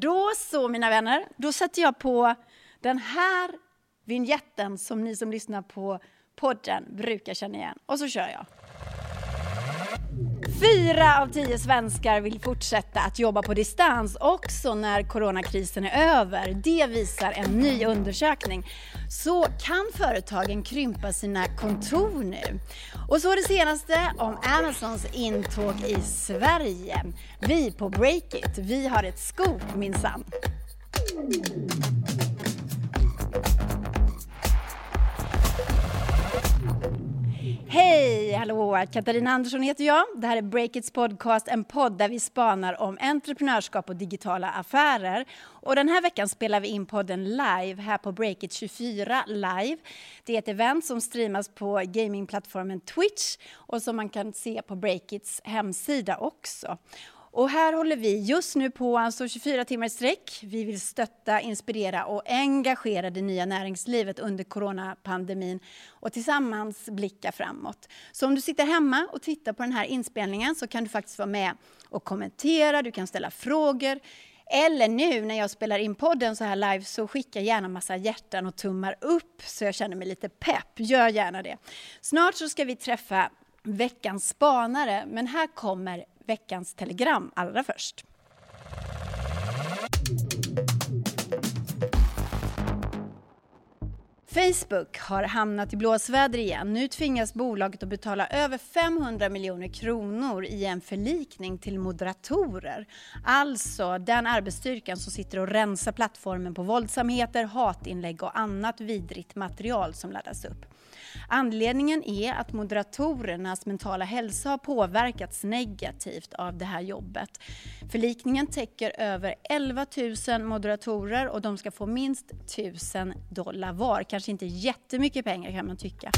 Då så mina vänner, då sätter jag på den här vinjetten som ni som lyssnar på podden brukar känna igen. Och så kör jag. Fyra av tio svenskar vill fortsätta att jobba på distans också när coronakrisen är över. Det visar en ny undersökning. Så kan företagen krympa sina kontor nu? Och så det senaste om Amazons intåg i Sverige. Vi på Breakit, vi har ett scoop minsann. Hej, hallå! Katarina Andersson heter jag. Det här är Breakits podcast, en podd där vi spanar om entreprenörskap och digitala affärer. Och den här veckan spelar vi in podden live här på Breakit 24 live. Det är ett event som streamas på gamingplattformen Twitch och som man kan se på Breakits hemsida också. Och här håller vi just nu på alltså 24 timmar i sträck. Vi vill stötta, inspirera och engagera det nya näringslivet under coronapandemin och tillsammans blicka framåt. Så om du sitter hemma och tittar på den här inspelningen så kan du faktiskt vara med och kommentera, du kan ställa frågor. Eller nu när jag spelar in podden så här live så skicka gärna massa hjärtan och tummar upp så jag känner mig lite pepp. Gör gärna det. Snart så ska vi träffa veckans spanare, men här kommer veckans telegram allra först. Facebook har hamnat i blåsväder igen. Nu tvingas bolaget att betala över 500 miljoner kronor i en förlikning till moderatorer. Alltså den arbetsstyrkan som sitter och rensar plattformen på våldsamheter, hatinlägg och annat vidrigt material som laddas upp. Anledningen är att moderatorernas mentala hälsa har påverkats negativt av det här jobbet. Förlikningen täcker över 11 000 moderatorer och de ska få minst 1000 dollar var. Kanske inte jättemycket pengar kan man tycka.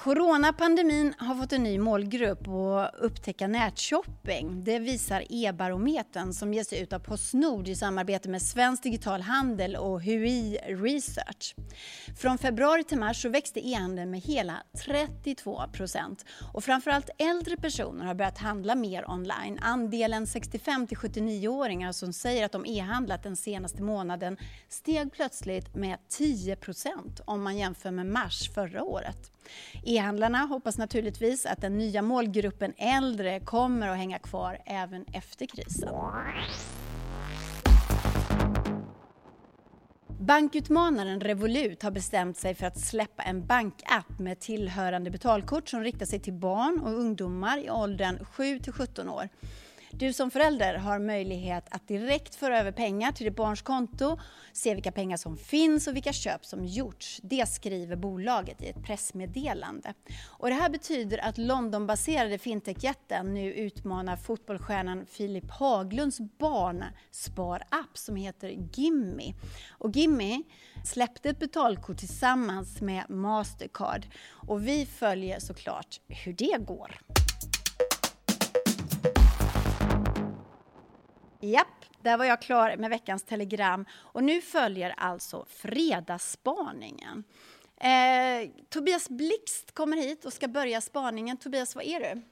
Coronapandemin har fått en ny målgrupp att upptäcka nätshopping. Det visar e-barometern som ges ut av Postnord i samarbete med Svensk Digital Handel och HUI Research. Från februari till mars så växte e-handeln med hela 32 procent. Och framförallt äldre personer har börjat handla mer online. Andelen 65 till 79-åringar som säger att de e-handlat den senaste månaden steg plötsligt med 10 procent om man jämför med mars förra året. E-handlarna hoppas naturligtvis att den nya målgruppen äldre kommer att hänga kvar även efter krisen. Bankutmanaren Revolut har bestämt sig för att släppa en bankapp med tillhörande betalkort som riktar sig till barn och ungdomar i åldern 7 till 17 år. Du som förälder har möjlighet att direkt föra över pengar till ditt barns konto, se vilka pengar som finns och vilka köp som gjorts. Det skriver bolaget i ett pressmeddelande. Och det här betyder att Londonbaserade fintechjätten nu utmanar fotbollsstjärnan Filip Haglunds barnsparapp som heter Gimmi. Och Gimmi släppte ett betalkort tillsammans med Mastercard och vi följer såklart hur det går. Japp, där var jag klar med veckans telegram. Och nu följer alltså Fredagsspaningen. Eh, Tobias Blixt kommer hit och ska börja spaningen. Tobias, var är du?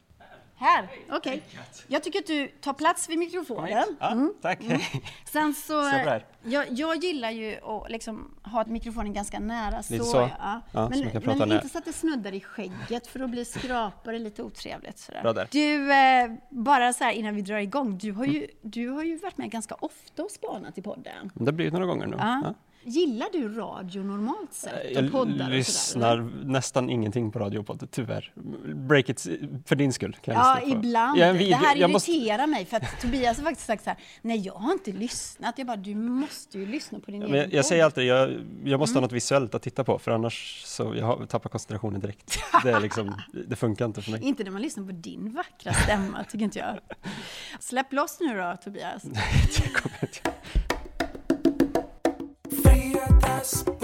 Här, okej. Okay. Jag tycker att du tar plats vid mikrofonen. Ja, mm. Tack. Mm. Sen så, jag, jag gillar ju att liksom ha mikrofonen ganska nära. Lite så? så. Ja. Ja, men så men inte så att det snuddar i skägget för då blir skrapare lite otrevligt. Sådär. Bra där. Du, eh, bara så här innan vi drar igång. Du har, ju, du har ju varit med ganska ofta och spanat i podden. Det har blivit några gånger nu. Ja. Gillar du radio normalt sett? Jag poddar lyssnar sådär, nästan ingenting på radio och podd, tyvärr. Break it för din skull. Kan ja, ibland. Jag det här irriterar måste... mig för att Tobias har faktiskt sagt så här, nej jag har inte lyssnat. Jag bara, du måste ju lyssna på din ja, egen jag, jag säger alltid, jag, jag måste mm. ha något visuellt att titta på för annars så jag tappar koncentrationen direkt. Det, liksom, det funkar inte för mig. Inte när man lyssnar på din vackra stämma, tycker inte jag. Släpp loss nu då, Tobias. Nej, det kommer jag inte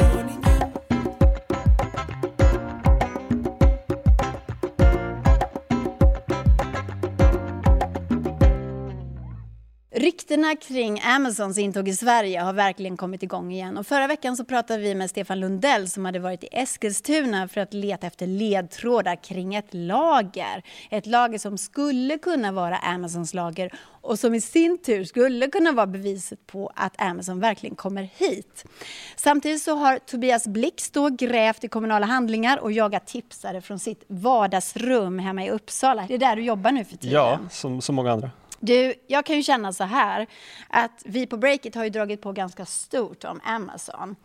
Ryktena kring Amazons intåg i Sverige har verkligen kommit igång igen. Och förra veckan så pratade vi med Stefan Lundell som hade varit i Eskilstuna för att leta efter ledtrådar kring ett lager. Ett lager som skulle kunna vara Amazons lager och som i sin tur skulle kunna vara beviset på att Amazon verkligen kommer hit. Samtidigt så har Tobias Blix då grävt i kommunala handlingar och jagat tipsare från sitt vardagsrum hemma i Uppsala. Det är där du jobbar nu för tiden. Ja, som så många andra. Du, jag kan ju känna så här att vi på Breakit har ju dragit på ganska stort om Amazon.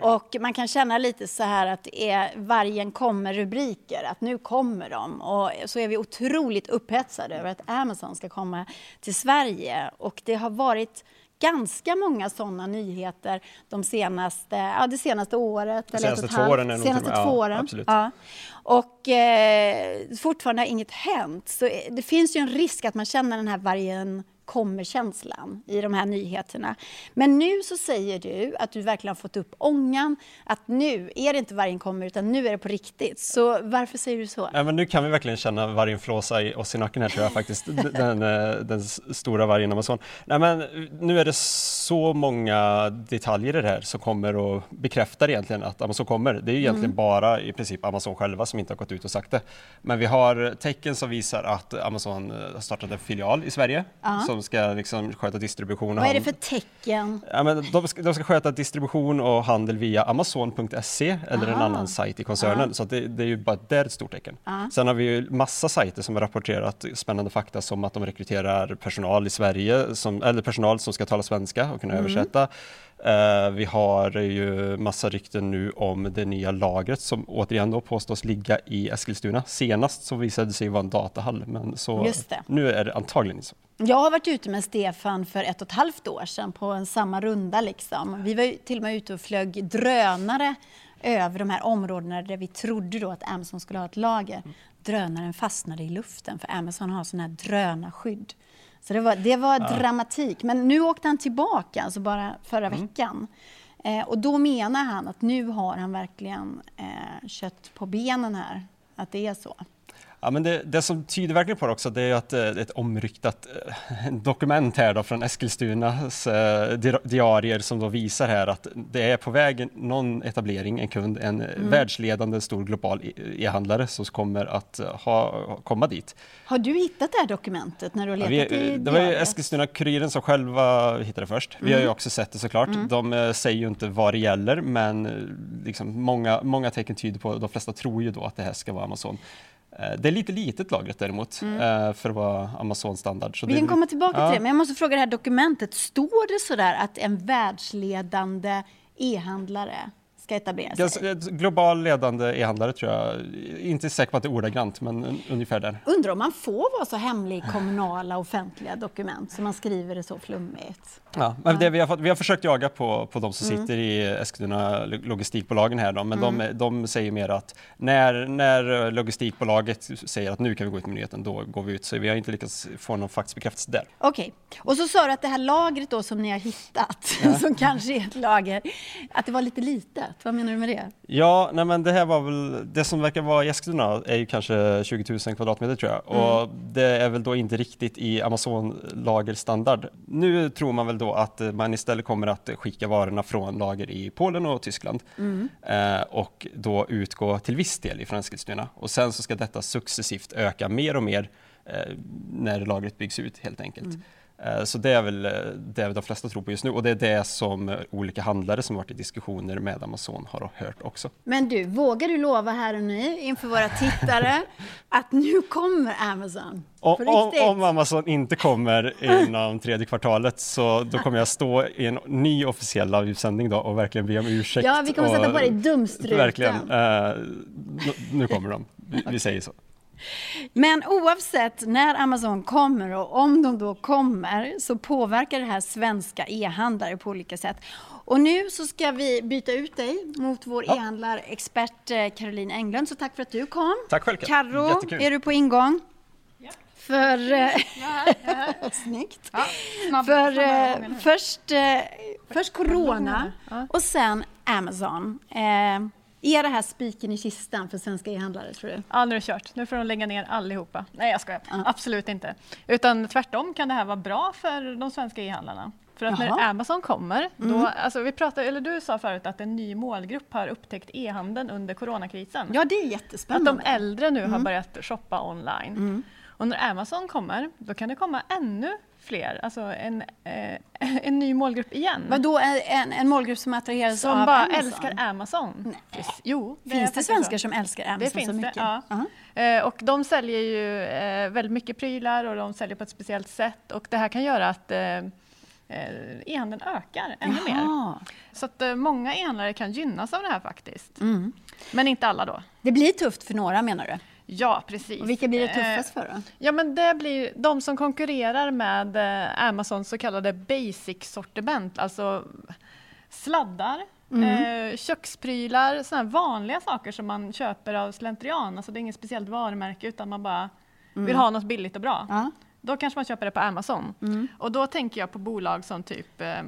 Och man kan känna lite så här att det är vargen kommer-rubriker, att nu kommer de. Och så är vi otroligt upphetsade över att Amazon ska komma till Sverige. Och det har varit ganska många sådana nyheter de senaste, ja, det senaste året. De senaste två åren. Är senaste två ja, åren. Absolut. Ja. Och eh, fortfarande har inget hänt. Så det finns ju en risk att man känner den här vargen kommer-känslan i de här nyheterna. Men nu så säger du att du verkligen har fått upp ångan, att nu är det inte vargen kommer utan nu är det på riktigt. Så varför säger du så? Ja, men nu kan vi verkligen känna vargen flåsa i oss i nacken här tror jag faktiskt, den, eh, den stora vargen Amazon. Nej, men nu är det så många detaljer i det här som kommer och bekräftar egentligen att Amazon kommer. Det är egentligen mm. bara i princip Amazon själva som inte har gått ut och sagt det. Men vi har tecken som visar att Amazon eh, har startat en filial i Sverige. Uh -huh som ska liksom sköta distribution. Vad är det för tecken? Ja, men de, ska, de ska sköta distribution och handel via Amazon.se eller Aha. en annan sajt i koncernen. Aha. Så det, det, är ju bara där ett stort tecken. Aha. Sen har vi ju massa sajter som har rapporterat spännande fakta som att de rekryterar personal i Sverige, som, eller personal som ska tala svenska och kunna mm. översätta. Uh, vi har ju massa rykten nu om det nya lagret som återigen då påstås ligga i Eskilstuna. Senast så visade det sig vara en datahall, men så nu är det antagligen så. Jag har varit ute med Stefan för ett och ett halvt år sedan på en samma runda. Liksom. Vi var till och med ute och flög drönare över de här områdena där vi trodde då att Amazon skulle ha ett lager. Drönaren fastnade i luften för Amazon har sådana här drönarskydd. Så det var, det var ja. dramatik. Men nu åkte han tillbaka, alltså bara förra mm. veckan. Eh, och då menar han att nu har han verkligen eh, kött på benen här, att det är så. Ja, men det, det, som tyder verkligen på det också, det är att det eh, är ett omryktat eh, dokument här då från Eskilstunas eh, diarier som då visar här att det är på väg någon etablering, en kund, en mm. världsledande stor global e-handlare som kommer att ha, komma dit. Har du hittat det här dokumentet när du har letat ja, vi, i diariet? Det var ju Eskilstuna-Kuriren som själva hittade först. Vi mm. har ju mm. också sett det såklart. Mm. De säger ju inte vad det gäller, men liksom många, många tecken tyder på, de flesta tror ju då att det här ska vara Amazon. Eh, det är lite litet lagret däremot mm. Eh, för att vara Amazon-standard. Vi kan komma tillbaka ja. till det, men jag måste fråga det här dokumentet. Står det sådär att en världsledande e-handlare ska etablera sig? Global ledande e-handlare tror jag. Inte säker på att det är ordagrant, men ungefär där. Undrar om man får vara så hemlig i kommunala offentliga dokument så man skriver det så flummigt? Ja, men det vi, har vi har försökt jaga på, på de som mm. sitter i Eskilstuna logistikbolagen här då, men mm. de, de säger mer att när, när logistikbolaget säger att nu kan vi gå ut med nyheten, då går vi ut. Så vi har inte lyckats få någon faktisk bekräftelse där. Okej, okay. och så sa du att det här lagret då som ni har hittat, ja. som kanske är ett lager, att det var lite litet. Vad menar du med det? Ja, nej men det här var väl, det som verkar vara i Eskilstuna är ju kanske 20 000 kvadratmeter tror jag. Mm. Och det är väl då inte riktigt i Amazon-lagerstandard. Nu tror man väl då att man istället kommer att skicka varorna från lager i Polen och Tyskland mm. eh, och då utgå till viss del ifrån Eskilstuna. Och sen så ska detta successivt öka mer och mer eh, när lagret byggs ut helt enkelt. Mm. Eh, så det är väl eh, det de flesta tror på just nu och det är det som olika handlare som varit i diskussioner med Amazon har hört också. Men du, vågar du lova här och nu inför våra tittare att nu kommer Amazon? Om, om, Amazon inte kommer inom tredje kvartalet så då kommer jag stå i en ny officiell livesändning då och verkligen be om ursäkt. Ja, vi kommer och, sätta på dig dumstruten. Verkligen. Uh, nu kommer de. Vi, vi säger så. Men oavsett när Amazon kommer och om de då kommer så påverkar det här svenska e-handlare på olika sätt. Och nu så ska vi byta ut dig mot vår ja. e-handlarexpert eh, Caroline Englund. Så tack för att du kom. Tack själv. Carro, är du på ingång? Ja. För... Eh, ja, ja. Snyggt. Ja, för uh, först, uh, först Corona och sen Amazon. Är det här spiken i kistan för svenska e-handlare tror du? Ja, nu är det kört. Nu får de lägga ner allihopa. Nej, jag skojar. Ja. Absolut inte. Utan tvärtom kan det här vara bra för de svenska e-handlarna. För att Jaha. när Amazon kommer, då, mm. alltså vi pratade, eller du sa förut att en ny målgrupp har upptäckt e-handeln under coronakrisen. Ja, det är jättespännande. Att de äldre nu mm. har börjat shoppa online. Mm. Och när Amazon kommer, då kan det komma ännu fler, alltså en, eh, en ny målgrupp igen. Vadå en, en målgrupp som attraheras som av Som bara Amazon? älskar Amazon? Nej. Jo, det Finns det svenskar så. som älskar Amazon det finns så mycket? Det, ja. Uh -huh. eh, och de säljer ju eh, väldigt mycket prylar och de säljer på ett speciellt sätt och det här kan göra att eh, eh, e-handeln ökar ännu Jaha. mer. Så att eh, många e-handlare kan gynnas av det här faktiskt. Mm. Men inte alla då. Det blir tufft för några menar du? Ja, precis. Och vilka blir det tuffast för då? Ja, men det blir de som konkurrerar med eh, Amazons så kallade basic-sortiment, alltså sladdar, mm. eh, köksprylar, sådana vanliga saker som man köper av slentrian. Alltså det är inget speciellt varumärke utan man bara mm. vill ha något billigt och bra. Ja. Då kanske man köper det på Amazon. Mm. Och då tänker jag på bolag som typ eh,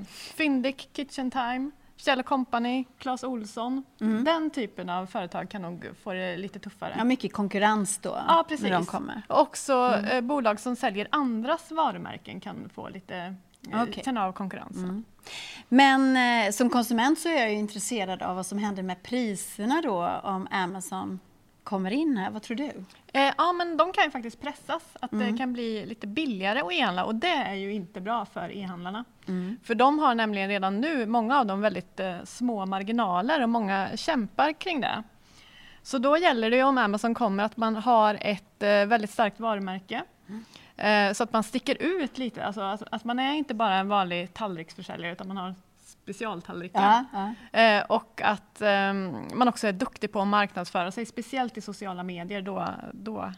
Kitchen Time, Kjell Company, Clas Olsson. Mm. Den typen av företag kan nog få det lite tuffare. Ja, mycket konkurrens då ja, precis. när de kommer. Också mm. eh, bolag som säljer andras varumärken kan få lite eh, okay. känna av konkurrensen. Mm. Men eh, som konsument så är jag ju intresserad av vad som händer med priserna då om Amazon kommer in här. Vad tror du? Eh, ja, men de kan ju faktiskt pressas. Att mm. det kan bli lite billigare att e-handla och det är ju inte bra för e-handlarna. Mm. För de har nämligen redan nu, många av dem, väldigt eh, små marginaler och många kämpar kring det. Så då gäller det om Amazon kommer att man har ett eh, väldigt starkt varumärke. Mm. Eh, så att man sticker ut lite, alltså, alltså, att man är inte bara en vanlig tallriksförsäljare utan man har specialtallrikar. Ja, ja. Eh, och att eh, man också är duktig på att marknadsföra sig, speciellt i sociala medier. Då, då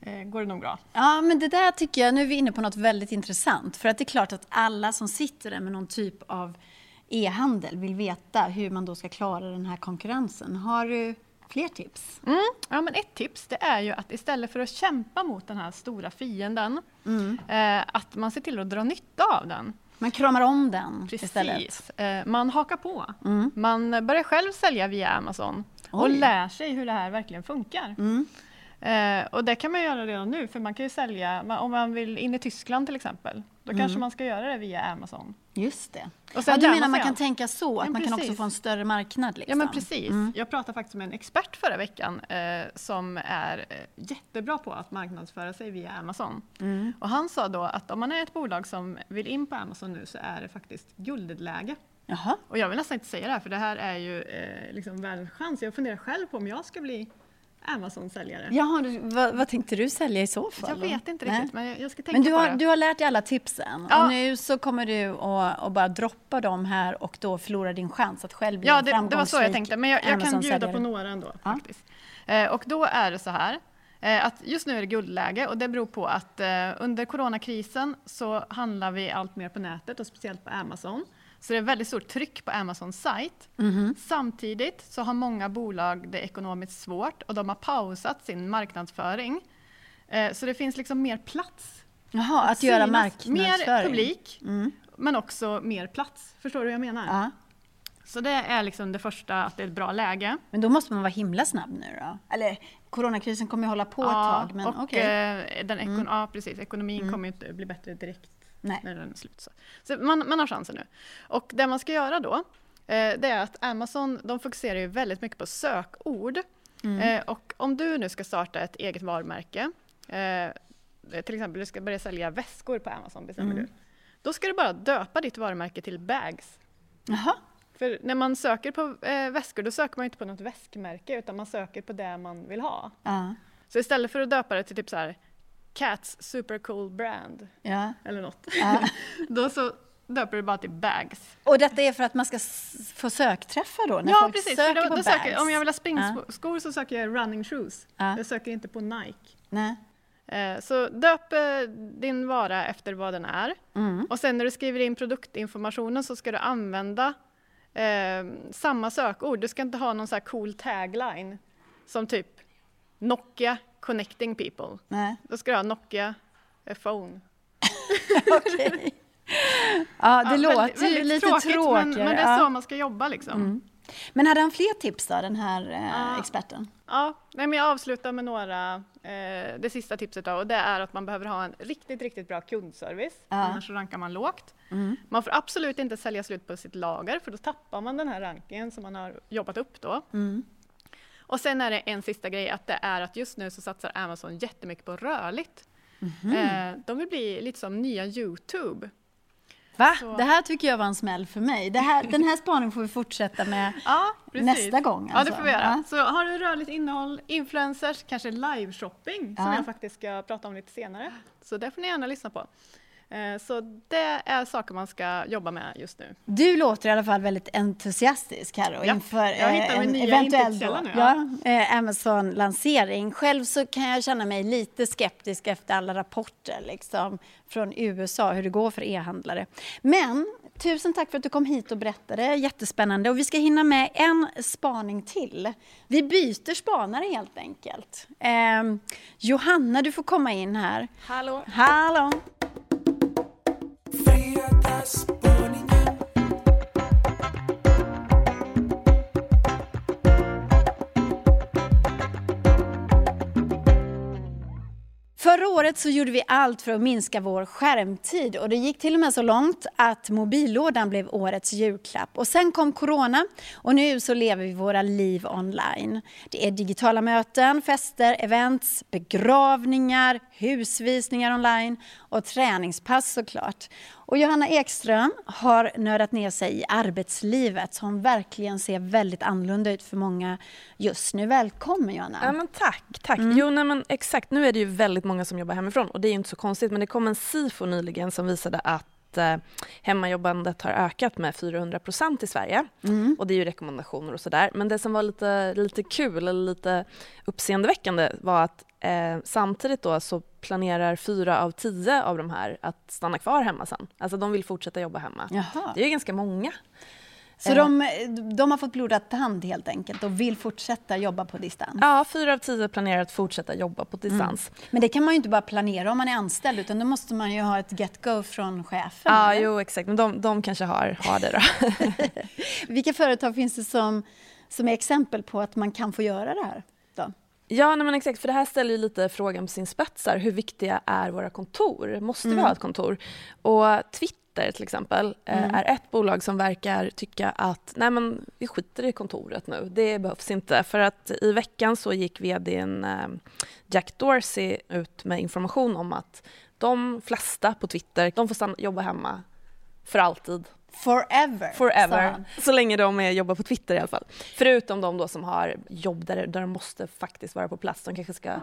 eh, går det nog bra. Ja, men det där tycker jag, nu är vi inne på något väldigt intressant. För att det är klart att alla som sitter där med någon typ av e-handel vill veta hur man då ska klara den här konkurrensen. Har du fler tips? Mm. Ja, men ett tips det är ju att istället för att kämpa mot den här stora fienden, mm. eh, att man ser till att dra nytta av den. Man kramar om den Precis. istället. Eh, man hakar på. Mm. Man börjar själv sälja via Amazon Oj. och lär sig hur det här verkligen funkar. Mm. Eh, och det kan man göra redan nu, för man kan ju sälja, om man vill in i Tyskland till exempel, då mm. kanske man ska göra det via Amazon. Just det. Och sen ja, du menar man kan tänka så, att ja, man kan också få en större marknad? Liksom. Ja men precis. Mm. Jag pratade faktiskt med en expert förra veckan eh, som är eh, jättebra på att marknadsföra sig via Amazon. Mm. Och han sa då att om man är ett bolag som vill in på Amazon nu så är det faktiskt guldläge. Jaha. Och jag vill nästan inte säga det här för det här är ju eh, liksom världens chans. Jag funderar själv på om jag ska bli Amazon-säljare. Jaha, vad, vad, tänkte du sälja i så fall? Jag vet inte riktigt, men jag, ska tänka men du har, på det. du har lärt dig alla tipsen ja. och nu så kommer du att bara droppa dem här och då förlora din chans att själv bli ja, en det, det var så jag tänkte, men jag, jag kan bjuda på några ändå. Ja. Faktiskt. Eh, och då är det så här, eh, att just nu är det guldläge och det beror på att eh, under coronakrisen så handlar vi allt mer på nätet och speciellt på Amazon. Så det är väldigt stort tryck på Amazons sajt. Mm. Samtidigt så har många bolag det ekonomiskt svårt och de har pausat sin marknadsföring. Eh, så det finns liksom mer plats. Jaha, att, att göra marknadsföring. Mer publik, mm. men också mer plats. Förstår du vad jag menar? Ja. Så det är liksom det första, att det är ett bra läge. Men då måste man vara himla snabb nu då? Eller coronakrisen kommer ju hålla på ja, ett tag. Men och okay. eh, den ekon mm. ja, precis. ekonomin mm. kommer ju inte bli bättre direkt Nej. när den är slut. Så, så man, man har chansen nu. Och det man ska göra då, eh, det är att Amazon de fokuserar ju väldigt mycket på sökord. Mm. Eh, och om du nu ska starta ett eget varumärke, eh, till exempel du ska börja sälja väskor på Amazon, bestämmer mm. du. Då ska du bara döpa ditt varumärke till bags. Jaha. För när man söker på eh, väskor, då söker man inte på något väskmärke, utan man söker på det man vill ha. Uh. Så istället för att döpa det till typ så här Cats super cool brand. Ja. Eller något. Ja. Då så döper du bara till bags. Och detta är för att man ska få sökträffar då? När ja, folk precis. Söker då, på då söker, om jag vill ha springskor ja. så söker jag running shoes. Ja. Jag söker inte på Nike. Nej. Eh, så döp eh, din vara efter vad den är. Mm. Och sen när du skriver in produktinformationen så ska du använda eh, samma sökord. Du ska inte ha någon så här cool tagline som typ Nokia connecting people. Nej. Då ska du ha Nokia a phone. Okej. Ja, det ja, låter väldigt, väldigt lite tråkigt, tråkigare. Men, men, det är så man ska jobba liksom. Mm. Men hade han fler tips då, den här eh, ja. experten? Ja, nej, men jag avslutar med några, eh, det sista tipset då, och det är att man behöver ha en riktigt, riktigt bra kundservice, ja. annars rankar man lågt. Mm. Man får absolut inte sälja slut på sitt lager, för då tappar man den här rankingen som man har jobbat upp då. Mm. Och sen är det en sista grej, att det är att just nu så satsar Amazon jättemycket på rörligt. Mm. Eh, de vill bli lite som nya Youtube. Va? Så. Det här tycker jag var en smäll för mig. Det här, den här spaningen får vi fortsätta med ja, nästa gång. Alltså. Ja, det alltså. får vi göra. Ja. Så har du rörligt innehåll, influencers, kanske live-shopping som jag faktiskt ska prata om lite senare. Så det får ni gärna lyssna på. Eh, så det är saker man ska jobba med just nu. Du låter i alla fall väldigt entusiastisk här ja, inför jag en eventuell då, nu, ja. Ja, eh, Amazon-lansering. Själv så kan jag känna mig lite skeptisk efter alla rapporter liksom, från USA hur det går för e-handlare. Men tusen tack för att du kom hit och berättade. Jättespännande. Och vi ska hinna med en spaning till. Vi byter spanare helt enkelt. Eh, Johanna, du får komma in här. Hallå. Hallå. Förra året så gjorde vi allt för att minska vår skärmtid och det gick till och med så långt att mobillådan blev årets julklapp. Och sen kom corona och nu så lever vi våra liv online. Det är digitala möten, fester, events, begravningar, husvisningar online och träningspass såklart. Och Johanna Ekström har nördat ner sig i arbetslivet som verkligen ser väldigt annorlunda ut för många just nu. Välkommen Johanna! Ja, men tack! tack. Mm. Jo, nej, men exakt. Nu är det ju väldigt många som jobbar hemifrån och det är inte så konstigt men det kom en SIFO nyligen som visade att eh, hemmajobbandet har ökat med 400 procent i Sverige. Mm. Och det är ju rekommendationer och sådär. Men det som var lite, lite kul eller lite uppseendeväckande var att eh, samtidigt då så planerar fyra av tio av de här att stanna kvar hemma sen. Alltså de vill fortsätta jobba hemma. Jaha. Det är ju ganska många. Så eh. de, de, har fått blodad tand helt enkelt och vill fortsätta jobba på distans? Ja, fyra av tio planerar att fortsätta jobba på distans. Mm. Men det kan man ju inte bara planera om man är anställd utan då måste man ju ha ett get-go från chefen. Ja, eller? jo exakt. Men de, de kanske har, har det då. Vilka företag finns det som, som är exempel på att man kan få göra det här? Ja, nej men exakt, för det här ställer ju lite frågan på sin spets. Hur viktiga är våra kontor? Måste mm. vi ha ett kontor? Och Twitter till exempel eh, mm. är ett bolag som verkar tycka att nej men vi skiter i kontoret nu, det behövs inte. För att i veckan så gick vdn eh, Jack Dorsey ut med information om att de flesta på Twitter, de får stanna, jobba hemma för alltid. Forever. Forever. Så länge de är, jobbar på Twitter i alla fall. Förutom de då som har jobb där, där de måste faktiskt vara på plats. De kanske ska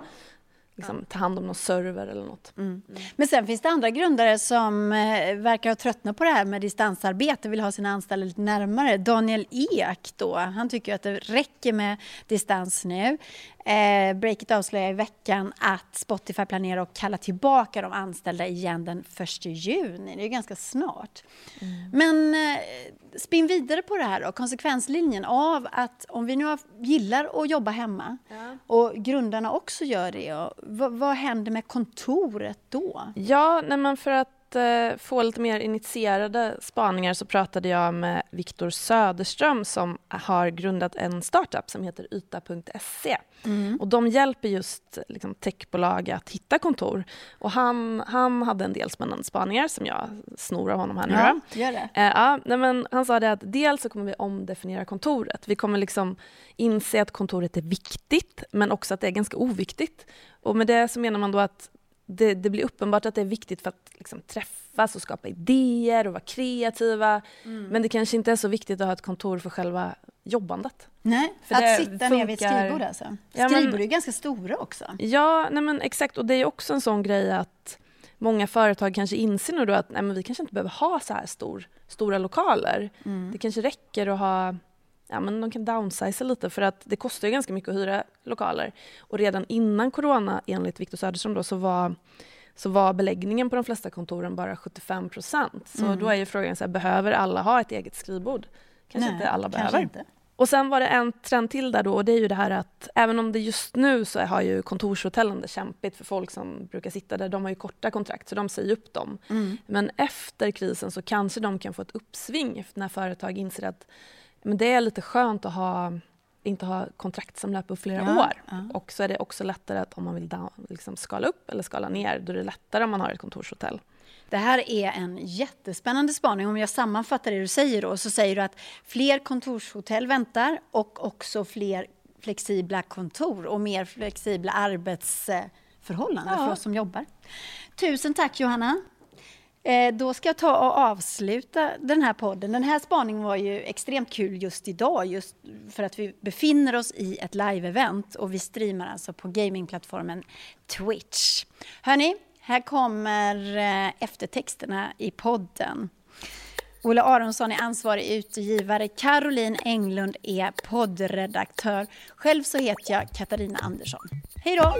liksom, ta hand om någon server eller något. Mm. Mm. Men sen finns det andra grundare som eh, verkar ha tröttnat på det här med distansarbete, vill ha sina anställda lite närmare. Daniel Ek då, han tycker att det räcker med distans nu. Eh, Breakit avslöjar i veckan att Spotify planerar att kalla tillbaka de anställda igen den 1 juni. Det är ganska snart. Mm. Men eh, spinn vidare på det här då, konsekvenslinjen av att om vi nu har, gillar att jobba hemma ja. och grundarna också gör det, och, vad, vad händer med kontoret då? Ja, nej för att eh, få lite mer initierade spaningar så pratade jag med Viktor Söderström som har grundat en startup som heter yta.se. Mm. Och de hjälper just liksom, techbolag att hitta kontor. Och han, han hade en del spännande spaningar som jag snor av honom här nu. Ja, gör det. Eh, ja, nej, men han sa det att dels så kommer vi omdefiniera kontoret. Vi kommer liksom inse att kontoret är viktigt men också att det är ganska oviktigt. Och med det så menar man då att det, det, blir uppenbart att det är viktigt för att liksom, träffas och skapa idéer och vara kreativa. Mm. Men det kanske inte är så viktigt att ha ett kontor för själva jobbandet. Nej, för att sitta funkar... ner vid ett skrivbord alltså. Ja, skrivbord men... är ganska stora också. Ja, nej men exakt. Och det är också en sån grej att många företag kanske inser nu då att nej, men vi kanske inte behöver ha så här stor, stora lokaler. Mm. Det kanske räcker att ha ja, men de kan downsiza lite för att det kostar ju ganska mycket att hyra lokaler. Och redan innan corona, enligt Viktor Söderström, då, så, var, så var beläggningen på de flesta kontoren bara 75 procent. Så mm. då är ju frågan, så här, behöver alla ha ett eget skrivbord? Kanske Nej, inte alla behöver. Inte. Och sen var det en trend till där då och det är ju det här att även om det just nu så har ju kontorshotellen det kämpigt för folk som brukar sitta där, de har ju korta kontrakt så de säger upp dem. Mm. Men efter krisen så kanske de kan få ett uppsving när företag inser att men det är lite skönt att ha, inte ha kontrakt som löper på flera Ja, år. ja. Och så är det också lättare att om man vill down, liksom skala upp eller skala ner, då är det lättare om man har ett kontorshotell. Det här är en jättespännande spaning. Om jag sammanfattar det du säger då, så säger du att fler kontorshotell väntar och också fler flexibla kontor och mer flexibla arbetsförhållanden Ja. för oss som jobbar. Tusen tack Johanna. Eh, då ska jag ta och avsluta den här podden. Den här spaningen var ju extremt kul just idag, just för att vi befinner oss i ett live-event och vi streamar alltså på gamingplattformen Twitch. Hörni, här kommer eh, eftertexterna i podden. Ola Aronsson är ansvarig utgivare, Caroline Englund är poddredaktör. Själv så heter jag Katarina Andersson. Hej då!